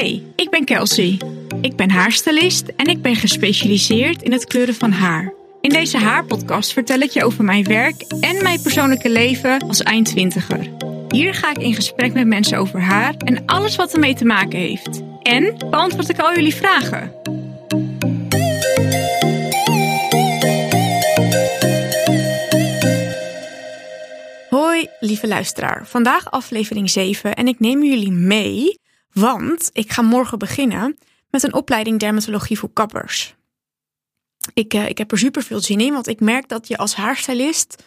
Hey, ik ben Kelsey. Ik ben haarstylist en ik ben gespecialiseerd in het kleuren van haar. In deze haarpodcast vertel ik je over mijn werk en mijn persoonlijke leven als eindtwintiger. Hier ga ik in gesprek met mensen over haar en alles wat ermee te maken heeft. En beantwoord ik al jullie vragen. Hoi, lieve luisteraar. Vandaag aflevering 7 en ik neem jullie mee, want ik ga morgen beginnen met een opleiding dermatologie voor kappers. Ik, uh, ik heb er super veel zin in, want ik merk dat je als haarstylist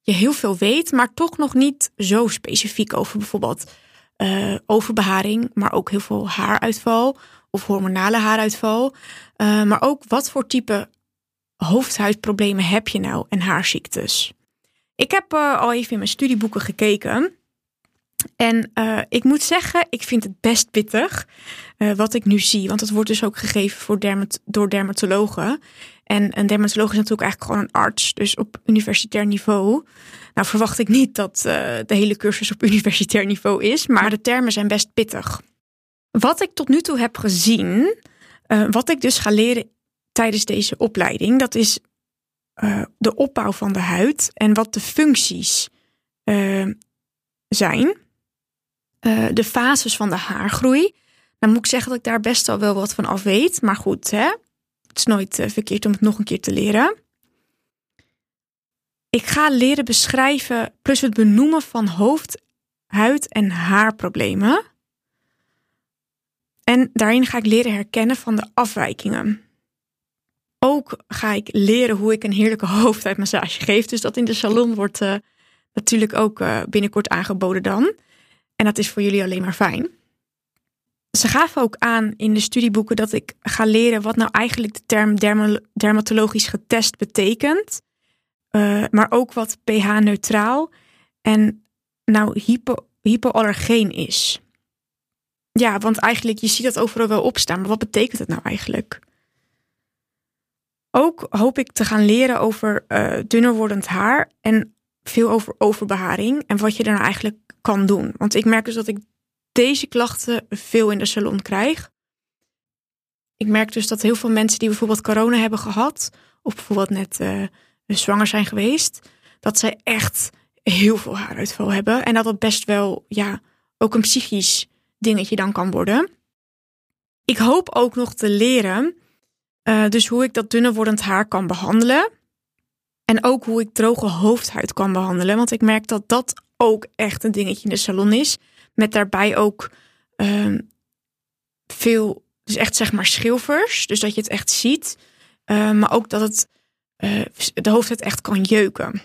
je heel veel weet, maar toch nog niet zo specifiek over bijvoorbeeld uh, overbeharing, maar ook heel veel haaruitval of hormonale haaruitval. Uh, maar ook wat voor type hoofdhuidproblemen heb je nou en haarziektes. Ik heb al even in mijn studieboeken gekeken. En uh, ik moet zeggen, ik vind het best pittig uh, wat ik nu zie. Want het wordt dus ook gegeven voor dermat door dermatologen. En een dermatoloog is natuurlijk eigenlijk gewoon een arts. Dus op universitair niveau. Nou verwacht ik niet dat de hele cursus op universitair niveau is. Maar de termen zijn best pittig. Wat ik tot nu toe heb gezien. wat ik dus ga leren tijdens deze opleiding. Dat is de opbouw van de huid en wat de functies zijn. Uh, de fases van de haargroei. Dan moet ik zeggen dat ik daar best al wel wat van af weet. Maar goed, hè? het is nooit verkeerd om het nog een keer te leren. Ik ga leren beschrijven, plus het benoemen van hoofd, huid en haarproblemen. En daarin ga ik leren herkennen van de afwijkingen. Ook ga ik leren hoe ik een heerlijke hoofdhuidmassage geef. Dus dat in de salon wordt uh, natuurlijk ook binnenkort aangeboden dan. En dat is voor jullie alleen maar fijn. Ze gaven ook aan in de studieboeken dat ik ga leren wat nou eigenlijk de term dermatologisch getest betekent. Uh, maar ook wat pH-neutraal en nou hypo, hypoallergeen is. Ja, want eigenlijk, je ziet dat overal wel opstaan. Maar wat betekent het nou eigenlijk? Ook hoop ik te gaan leren over uh, dunner wordend haar en veel over overbeharing en wat je er nou eigenlijk kan doen. Want ik merk dus dat ik deze klachten veel in de salon krijg. Ik merk dus dat heel veel mensen die bijvoorbeeld corona hebben gehad, of bijvoorbeeld net uh, zwanger zijn geweest, dat zij echt heel veel haaruitval hebben. En dat dat best wel, ja, ook een psychisch dingetje dan kan worden. Ik hoop ook nog te leren uh, dus hoe ik dat dunner wordend haar kan behandelen. En ook hoe ik droge hoofdhuid kan behandelen. Want ik merk dat dat ook echt een dingetje in de salon is. Met daarbij ook uh, veel, dus echt zeg maar schilfers. Dus dat je het echt ziet. Uh, maar ook dat het uh, de hoofdhuid echt kan jeuken.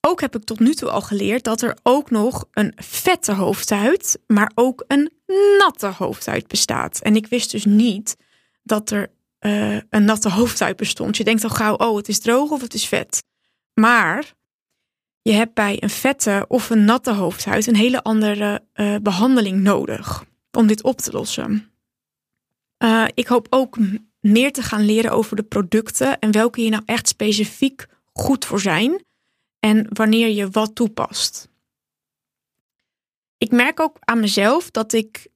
Ook heb ik tot nu toe al geleerd dat er ook nog een vette hoofdhuid, maar ook een natte hoofdhuid bestaat. En ik wist dus niet dat er uh, een natte hoofdhuid bestond. Je denkt al gauw, oh, het is droog of het is vet. Maar je hebt bij een vette of een natte hoofdhuid een hele andere uh, behandeling nodig om dit op te lossen. Uh, ik hoop ook meer te gaan leren over de producten en welke hier nou echt specifiek goed voor zijn en wanneer je wat toepast. Ik merk ook aan mezelf dat ik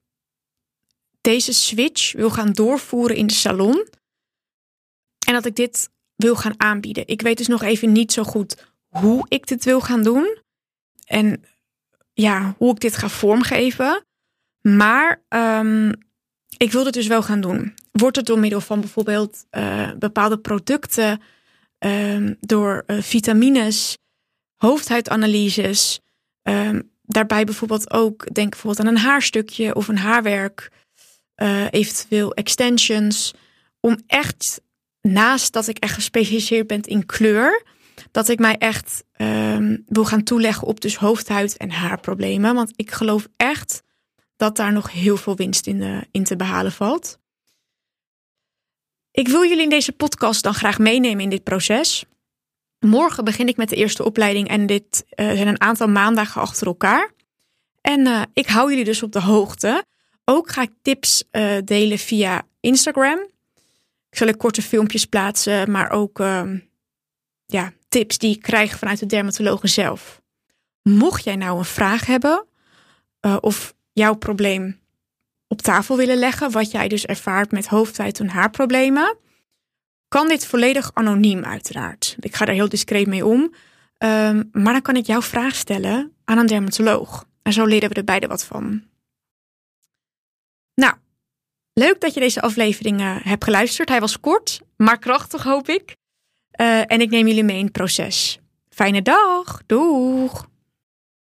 deze switch wil gaan doorvoeren in de salon. En dat ik dit wil gaan aanbieden. Ik weet dus nog even niet zo goed hoe ik dit wil gaan doen. En ja, hoe ik dit ga vormgeven. Maar um, ik wil dit dus wel gaan doen. Wordt het door middel van bijvoorbeeld uh, bepaalde producten, um, door uh, vitamines, hoofdhuidanalyses. Um, daarbij bijvoorbeeld ook, denk bijvoorbeeld aan een haarstukje of een haarwerk uh, eventueel extensions. Om echt, naast dat ik echt gespecialiseerd ben in kleur, dat ik mij echt um, wil gaan toeleggen op dus hoofdhuid- en haarproblemen. Want ik geloof echt dat daar nog heel veel winst in, uh, in te behalen valt. Ik wil jullie in deze podcast dan graag meenemen in dit proces. Morgen begin ik met de eerste opleiding en dit uh, zijn een aantal maandagen achter elkaar. En uh, ik hou jullie dus op de hoogte. Ook ga ik tips delen via Instagram. Ik zal ik korte filmpjes plaatsen, maar ook uh, ja, tips die ik krijg vanuit de dermatologen zelf. Mocht jij nou een vraag hebben uh, of jouw probleem op tafel willen leggen wat jij dus ervaart met hoofdhuid- en haarproblemen, kan dit volledig anoniem uiteraard. Ik ga daar heel discreet mee om. Ehm, maar dan kan ik jouw vraag stellen aan een dermatoloog. En zo leren we er beide wat van. Nou, leuk dat je deze aflevering hebt geluisterd. Hij was kort, maar krachtig hoop ik. Uh, en ik neem jullie mee in het proces. Fijne dag. Doeg!